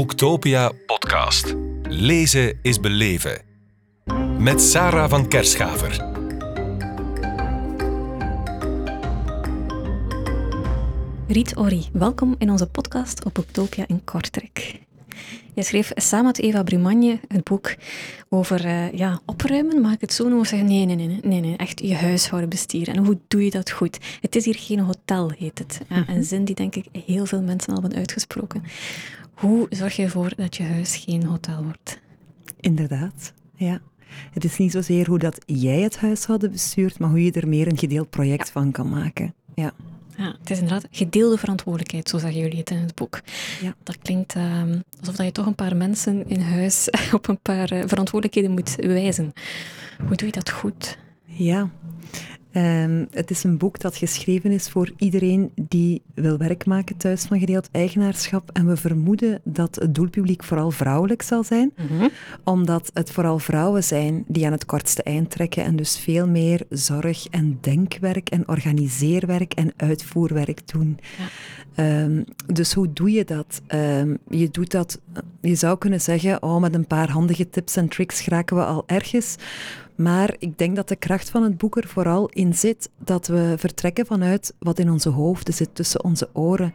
Boektopia podcast. Lezen is beleven. Met Sarah van Kerschaver. Riet Ori, welkom in onze podcast op Boektopia in Kortrijk. Je schreef samen met Eva Brumagne het boek over uh, ja, opruimen, mag ik het zo noemen? Zeggen? Nee, nee, nee, nee, nee, echt je huishouden bestieren. En hoe doe je dat goed? Het is hier geen hotel, heet het. Ja, een zin die denk ik heel veel mensen al hebben uitgesproken. Hoe zorg je ervoor dat je huis geen hotel wordt? Inderdaad, ja. Het is niet zozeer hoe dat jij het huishouden bestuurt, maar hoe je er meer een gedeeld project van kan maken. Ja. Ja, het is inderdaad gedeelde verantwoordelijkheid, zo zeggen jullie het in het boek. Ja. Dat klinkt uh, alsof dat je toch een paar mensen in huis op een paar uh, verantwoordelijkheden moet wijzen. Hoe doe je dat goed? Ja, Um, het is een boek dat geschreven is voor iedereen die wil werk maken thuis van gedeeld eigenaarschap. En we vermoeden dat het doelpubliek vooral vrouwelijk zal zijn, mm -hmm. omdat het vooral vrouwen zijn die aan het kortste eind trekken en dus veel meer zorg en denkwerk en organiseerwerk en uitvoerwerk doen. Ja. Um, dus hoe doe je dat? Um, je doet dat, je zou kunnen zeggen, oh, met een paar handige tips en tricks geraken we al ergens. Maar ik denk dat de kracht van het boek er vooral in zit dat we vertrekken vanuit wat in onze hoofden zit, tussen onze oren.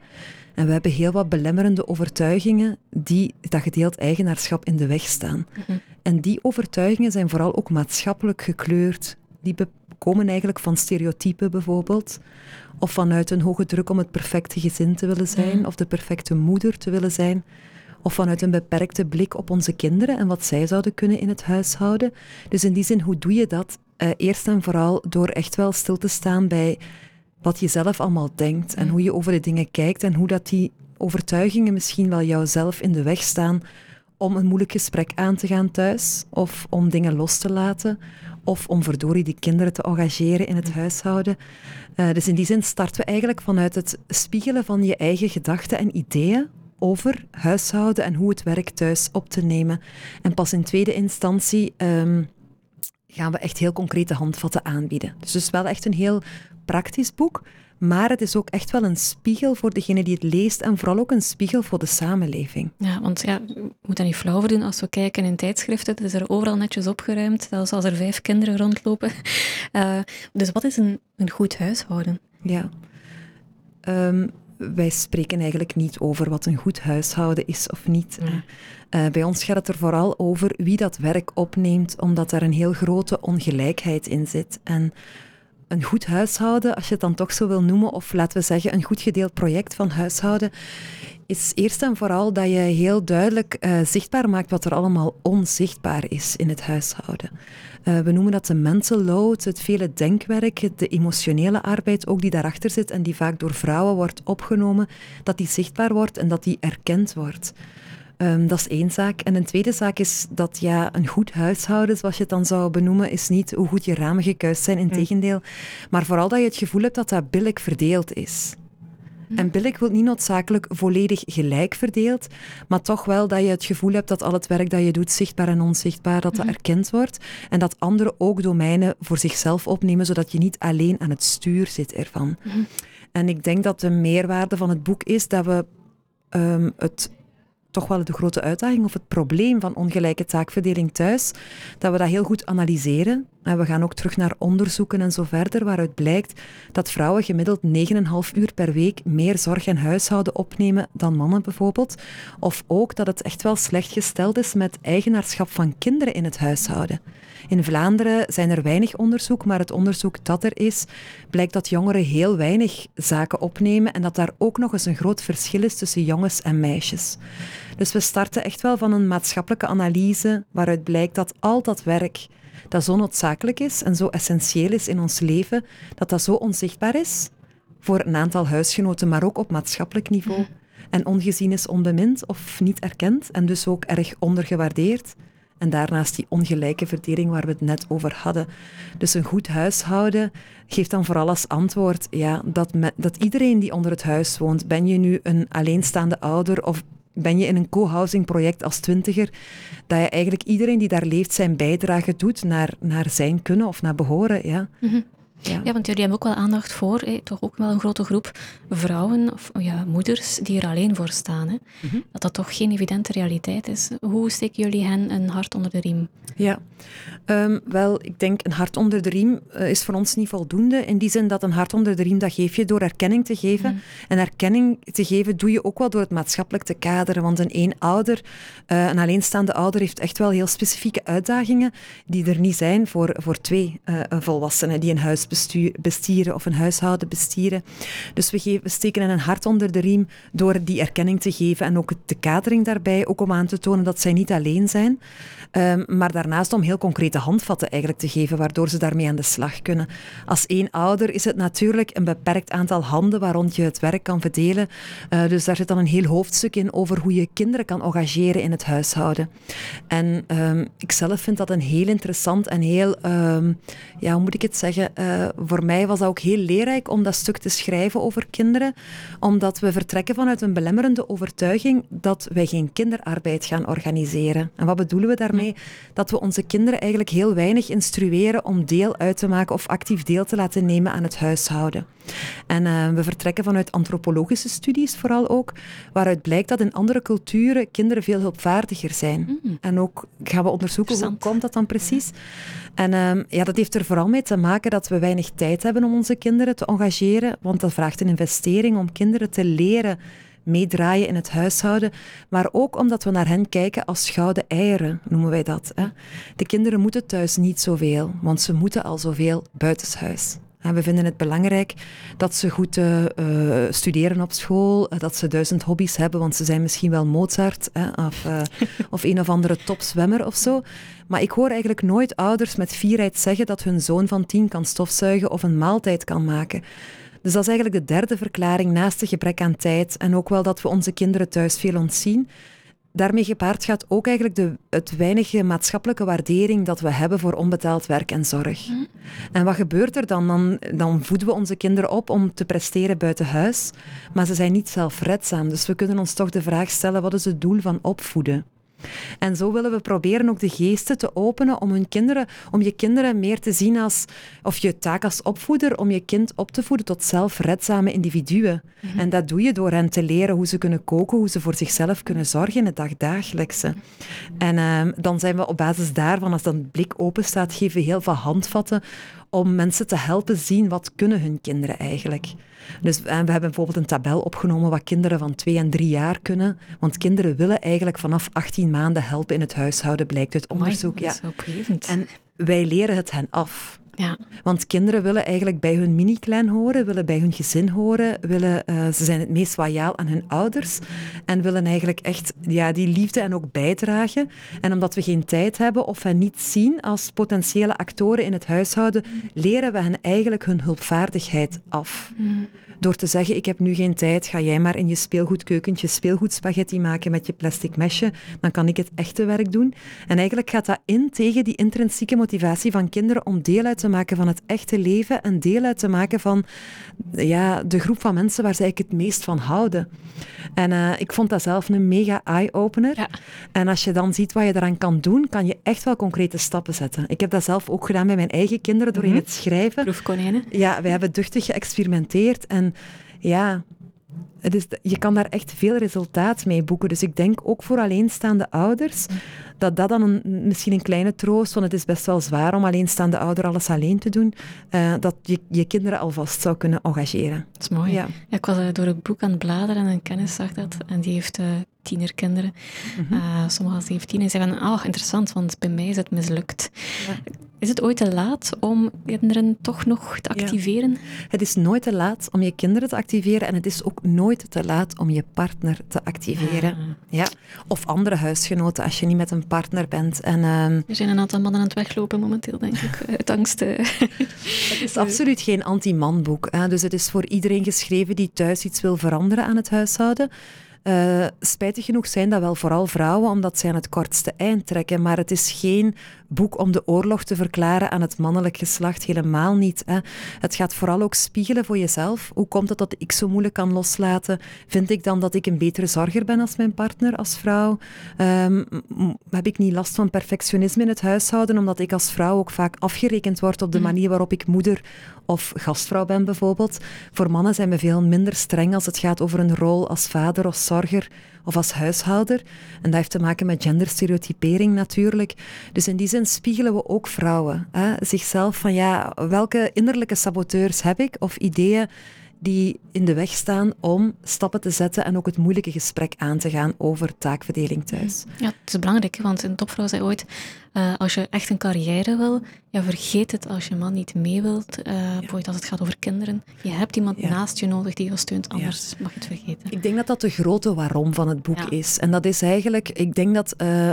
En we hebben heel wat belemmerende overtuigingen die dat gedeeld eigenaarschap in de weg staan. Mhm. En die overtuigingen zijn vooral ook maatschappelijk gekleurd. Die komen eigenlijk van stereotypen bijvoorbeeld, of vanuit een hoge druk om het perfecte gezin te willen zijn, of de perfecte moeder te willen zijn of vanuit een beperkte blik op onze kinderen en wat zij zouden kunnen in het huishouden. Dus in die zin, hoe doe je dat? Uh, eerst en vooral door echt wel stil te staan bij wat je zelf allemaal denkt en hoe je over de dingen kijkt en hoe dat die overtuigingen misschien wel jouzelf in de weg staan om een moeilijk gesprek aan te gaan thuis of om dingen los te laten of om verdorie die kinderen te engageren in het huishouden. Uh, dus in die zin starten we eigenlijk vanuit het spiegelen van je eigen gedachten en ideeën over huishouden en hoe het werk thuis op te nemen. En pas in tweede instantie um, gaan we echt heel concrete handvatten aanbieden. Dus het is wel echt een heel praktisch boek, maar het is ook echt wel een spiegel voor degene die het leest en vooral ook een spiegel voor de samenleving. Ja, want ja, je moet niet flauw voor doen als we kijken in tijdschriften. Het is er overal netjes opgeruimd, zelfs als er vijf kinderen rondlopen. Uh, dus wat is een, een goed huishouden? Ja. Um, wij spreken eigenlijk niet over wat een goed huishouden is of niet. Uh, bij ons gaat het er vooral over wie dat werk opneemt, omdat daar een heel grote ongelijkheid in zit. En een goed huishouden, als je het dan toch zo wil noemen, of laten we zeggen een goed gedeeld project van huishouden, is eerst en vooral dat je heel duidelijk uh, zichtbaar maakt wat er allemaal onzichtbaar is in het huishouden. Uh, we noemen dat de mental load, het vele denkwerk, de emotionele arbeid ook die daarachter zit en die vaak door vrouwen wordt opgenomen, dat die zichtbaar wordt en dat die erkend wordt. Um, dat is één zaak. En een tweede zaak is dat ja, een goed huishouden, zoals je het dan zou benoemen, is niet hoe goed je ramen gekuist zijn, in tegendeel. Maar vooral dat je het gevoel hebt dat dat billig verdeeld is. Hm. En billig wil niet noodzakelijk volledig gelijk verdeeld, maar toch wel dat je het gevoel hebt dat al het werk dat je doet, zichtbaar en onzichtbaar, dat dat hm. erkend wordt. En dat anderen ook domeinen voor zichzelf opnemen, zodat je niet alleen aan het stuur zit ervan. Hm. En ik denk dat de meerwaarde van het boek is dat we um, het toch wel de grote uitdaging of het probleem van ongelijke taakverdeling thuis, dat we dat heel goed analyseren. En we gaan ook terug naar onderzoeken en zo verder, waaruit blijkt dat vrouwen gemiddeld 9,5 uur per week meer zorg en huishouden opnemen dan mannen bijvoorbeeld. Of ook dat het echt wel slecht gesteld is met eigenaarschap van kinderen in het huishouden. In Vlaanderen zijn er weinig onderzoek, maar het onderzoek dat er is, blijkt dat jongeren heel weinig zaken opnemen en dat daar ook nog eens een groot verschil is tussen jongens en meisjes. Dus we starten echt wel van een maatschappelijke analyse waaruit blijkt dat al dat werk dat zo noodzakelijk is en zo essentieel is in ons leven, dat dat zo onzichtbaar is voor een aantal huisgenoten, maar ook op maatschappelijk niveau. En ongezien is onbemind of niet erkend en dus ook erg ondergewaardeerd. En daarnaast die ongelijke verdeling waar we het net over hadden. Dus een goed huishouden geeft dan vooral als antwoord ja, dat, dat iedereen die onder het huis woont, ben je nu een alleenstaande ouder of ben je in een co-housing project als twintiger, dat je eigenlijk iedereen die daar leeft zijn bijdrage doet naar, naar zijn kunnen of naar behoren. Ja. Mhm. Ja. ja. want jullie hebben ook wel aandacht voor, toch ook wel een grote groep vrouwen of ja, moeders die er alleen voor staan. Hè? Mhm. Dat dat toch geen evidente realiteit is. Hoe steken jullie hen een hart onder de riem? Ja, ehm, wel, ik denk een hart onder de riem uh, is voor ons niet voldoende. In die zin dat een hart onder de riem, dat geef je door erkenning te geven. Mhm. En erkenning te geven doe je ook wel door het maatschappelijk te kaderen. Want een eenouder, uh, een alleenstaande ouder, heeft echt wel heel specifieke uitdagingen die er niet zijn voor, voor twee uh, volwassenen die een huis bestieren of een huishouden bestieren. Dus we, geven, we steken een hart onder de riem door die erkenning te geven en ook de kadering daarbij, ook om aan te tonen dat zij niet alleen zijn. Um, maar daarnaast om heel concrete handvatten eigenlijk te geven, waardoor ze daarmee aan de slag kunnen. Als één ouder is het natuurlijk een beperkt aantal handen waarond je het werk kan verdelen. Uh, dus daar zit dan een heel hoofdstuk in over hoe je kinderen kan engageren in het huishouden. En um, ik zelf vind dat een heel interessant en heel, um, ja, hoe moet ik het zeggen? Uh, voor mij was dat ook heel leerrijk om dat stuk te schrijven over kinderen, omdat we vertrekken vanuit een belemmerende overtuiging dat wij geen kinderarbeid gaan organiseren. En wat bedoelen we daarmee? Dat we onze kinderen eigenlijk heel weinig instrueren om deel uit te maken of actief deel te laten nemen aan het huishouden. En uh, we vertrekken vanuit antropologische studies vooral ook, waaruit blijkt dat in andere culturen kinderen veel hulpvaardiger zijn. Mm. En ook gaan we onderzoeken hoe komt dat dan precies. En uh, ja, dat heeft er vooral mee te maken dat we weinig tijd hebben om onze kinderen te engageren, want dat vraagt een investering om kinderen te leren meedraaien in het huishouden, maar ook omdat we naar hen kijken als gouden eieren, noemen wij dat. Hè. De kinderen moeten thuis niet zoveel, want ze moeten al zoveel buitenshuis. We vinden het belangrijk dat ze goed uh, studeren op school, uh, dat ze duizend hobby's hebben, want ze zijn misschien wel Mozart hè, of, een of andere topzwemmer of zo. Maar ik hoor eigenlijk nooit ouders met fierheid zeggen dat hun zoon van tien kan stofzuigen of een maaltijd kan maken. Dus dat is eigenlijk de derde verklaring naast het gebrek aan tijd en ook wel dat we onze kinderen thuis veel ontzien. Daarmee gepaard gaat ook eigenlijk de, het weinige maatschappelijke waardering dat we hebben voor onbetaald werk en zorg. Mhm. En wat gebeurt er dan? dan? Dan voeden we onze kinderen op om te presteren buiten huis, maar ze zijn niet zelfredzaam. Dus we kunnen ons toch de vraag stellen, wat is het doel van opvoeden? En zo willen we proberen ook de geesten te openen om, hun kinderen, om je kinderen meer te zien als, of je taak als opvoeder, om je kind op te voeden tot zelfredzame individuen. Mhm. En dat doe je door hen te leren hoe ze kunnen koken, hoe ze voor zichzelf kunnen zorgen in het dagdagelijkse. En uh, dan zijn we op basis daarvan, als dat blik open staat, geven we heel veel handvatten om mensen te helpen zien wat kunnen hun kinderen eigenlijk. Dus we hebben bijvoorbeeld een tabel opgenomen wat kinderen van twee en drie jaar kunnen. Want kinderen willen eigenlijk vanaf 18 maanden helpen in het huishouden, blijkt uit onderzoek. ja. En wij leren het hen af. Ja. Want kinderen willen eigenlijk bij hun mini-klein horen, willen bij hun gezin horen, willen, uh, ze zijn het meest loyaal aan hun ouders en willen eigenlijk echt ja, die liefde en ook bijdragen. En omdat we geen tijd hebben of hen niet zien als potentiële actoren in het huishouden, leren we hen eigenlijk hun hulpvaardigheid af. Mm. Door te zeggen, ik heb nu geen tijd, ga jij maar in je speelgoedkeukentje speelgoedspaghetti maken met je plastic mesje, dan kan ik het echte werk doen. En eigenlijk gaat dat in tegen die intrinsieke motivatie van kinderen om deel uit te maken van het echte leven en deel uit te maken van ja, de groep van mensen waar ze eigenlijk het meest van houden. En uh, ik vond dat zelf een mega eye-opener. Ja. En als je dan ziet wat je eraan kan doen, kan je echt wel concrete stappen zetten. Ik heb dat zelf ook gedaan bij mijn eigen kinderen door in mhm. het schrijven. Proefkonijnen. Ja, wij hebben duchtig geëxperimenteerd en ja, het is, je kan daar echt veel resultaat mee boeken. Dus ik denk ook voor alleenstaande ouders dat dat dan een, misschien een kleine troost, want het is best wel zwaar om alleenstaande ouder alles alleen te doen, uh, dat je je kinderen alvast zou kunnen engageren. Dat is mooi. Ja. ik was uh, door het boek aan het bladeren en een kennis zag dat. En die heeft uh, tienerkinderen, mm -hmm. sommige 17, en zei van, oh, interessant, want bij mij is het mislukt. Ja. Is het ooit te laat om kinderen toch nog te activeren? Ja. Het is nooit te laat om je kinderen te activeren en het is ook nooit te laat om je partner te activeren. Ja. ja. Of andere huisgenoten als je niet met een partner bent. En, um... Er zijn een aantal mannen aan het weglopen momenteel, denk ik, uit angst. het is absoluut geen anti-manboek. Dus het is voor iedereen geschreven die thuis iets wil veranderen aan het huishouden. Uh, spijtig genoeg zijn dat wel vooral vrouwen, omdat zij aan het kortste eind trekken. Maar het is geen boek om de oorlog te verklaren aan het mannelijk geslacht. Helemaal niet. Hè. Het gaat vooral ook spiegelen voor jezelf. Hoe komt het dat ik zo moeilijk kan loslaten? Vind ik dan dat ik een betere zorger ben als mijn partner, als vrouw? Um, heb ik niet last van perfectionisme in het huishouden, omdat ik als vrouw ook vaak afgerekend word op de mhm. manier waarop ik moeder of gastvrouw ben bijvoorbeeld. Voor mannen zijn we veel minder streng als het gaat over een rol als vader of zorger of als huishouder. En dat heeft te maken met genderstereotypering natuurlijk. Dus in die zin spiegelen we ook vrouwen. Hè? Zichzelf van ja, welke innerlijke saboteurs heb ik of ideeën die in de weg staan om stappen te zetten en ook het moeilijke gesprek aan te gaan over taakverdeling thuis. Ja, het is belangrijk, want een topvrouw zei ooit, uh, als je echt een carrière wil, ja, vergeet het als je man niet mee wilt, uh, bijvoorbeeld als het gaat over kinderen. Je hebt iemand naast je nodig die je steunt, anders mag je het vergeten. Ik denk dat dat de grote waarom van het boek is. En dat is eigenlijk, ik denk dat uh,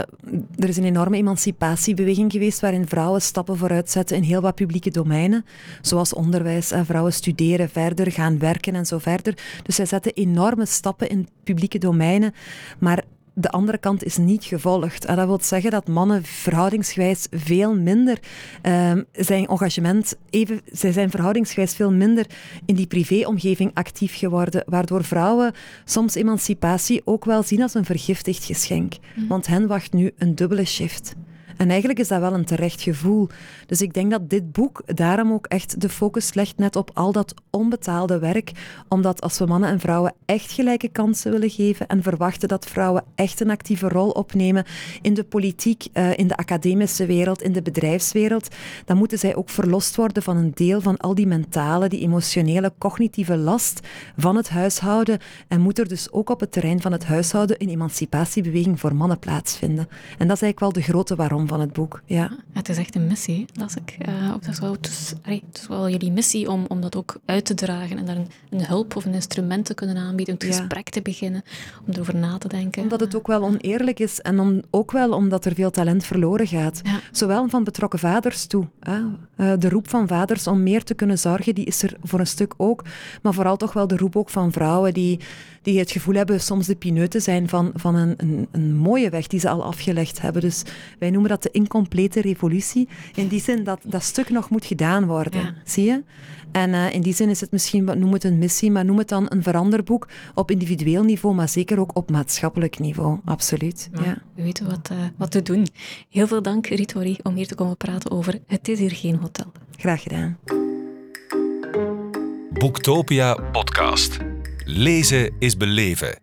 er is een enorme emancipatiebeweging geweest waarin vrouwen stappen vooruit zetten in heel wat publieke domeinen, zoals onderwijs. En vrouwen studeren verder, gaan werken en zo verder. Dus zij zetten enorme stappen in publieke domeinen, maar de andere kant is niet gevolgd. En dat wil zeggen dat mannen verhoudingsgewijs veel minder um, zijn engagement, even, zij zijn verhoudingsgewijs veel minder in die privéomgeving actief geworden, waardoor vrouwen soms emancipatie ook wel zien als een vergiftigd geschenk. Mhm. Want hen wacht nu een dubbele shift. En eigenlijk is dat wel een terecht gevoel. Dus ik denk dat dit boek daarom ook echt de focus legt net op al dat onbetaalde werk. Omdat als we mannen en vrouwen echt gelijke kansen willen geven en verwachten dat vrouwen echt een actieve rol opnemen in de politiek, eh, in de academische wereld, in de bedrijfswereld, dan moeten zij ook verlost worden van een deel van al die mentale, die emotionele, cognitieve last van het huishouden. En moet er dus ook op het terrein van het huishouden een emancipatiebeweging voor mannen plaatsvinden. En dat is eigenlijk wel de grote waarom van het boek. Ja. Het is echt een missie, las ik. Uh, dat is wel, het, is, het is wel jullie missie om, om dat ook uit te dragen en daar een, een hulp of een instrument te kunnen aanbieden, een gesprek te beginnen, om erover na te denken. Omdat het ook wel oneerlijk is en om, ook wel omdat er veel talent verloren gaat. Zowel van betrokken vaders toe. Hè. Uh, de roep van vaders om meer te kunnen zorgen, die is er voor een stuk ook. Maar vooral toch wel de roep ook van vrouwen die, die het gevoel hebben soms de pineuten zijn van, van een, een, een mooie weg die ze al afgelegd hebben. Dus wij noemen dat de incomplete revolutie. In die zin dat dat stuk nog moet gedaan worden. Zie je? En uh, in die zin is het misschien, noem het een missie, maar noem het dan een veranderboek op individueel niveau, maar zeker ook op maatschappelijk niveau. Absoluut. Ja, We weten wat, uh, wat te doen. Heel veel dank, Ritori, om hier te komen praten over Het is hier geen hotel. Graag gedaan. Boektopia podcast. Lezen is beleven.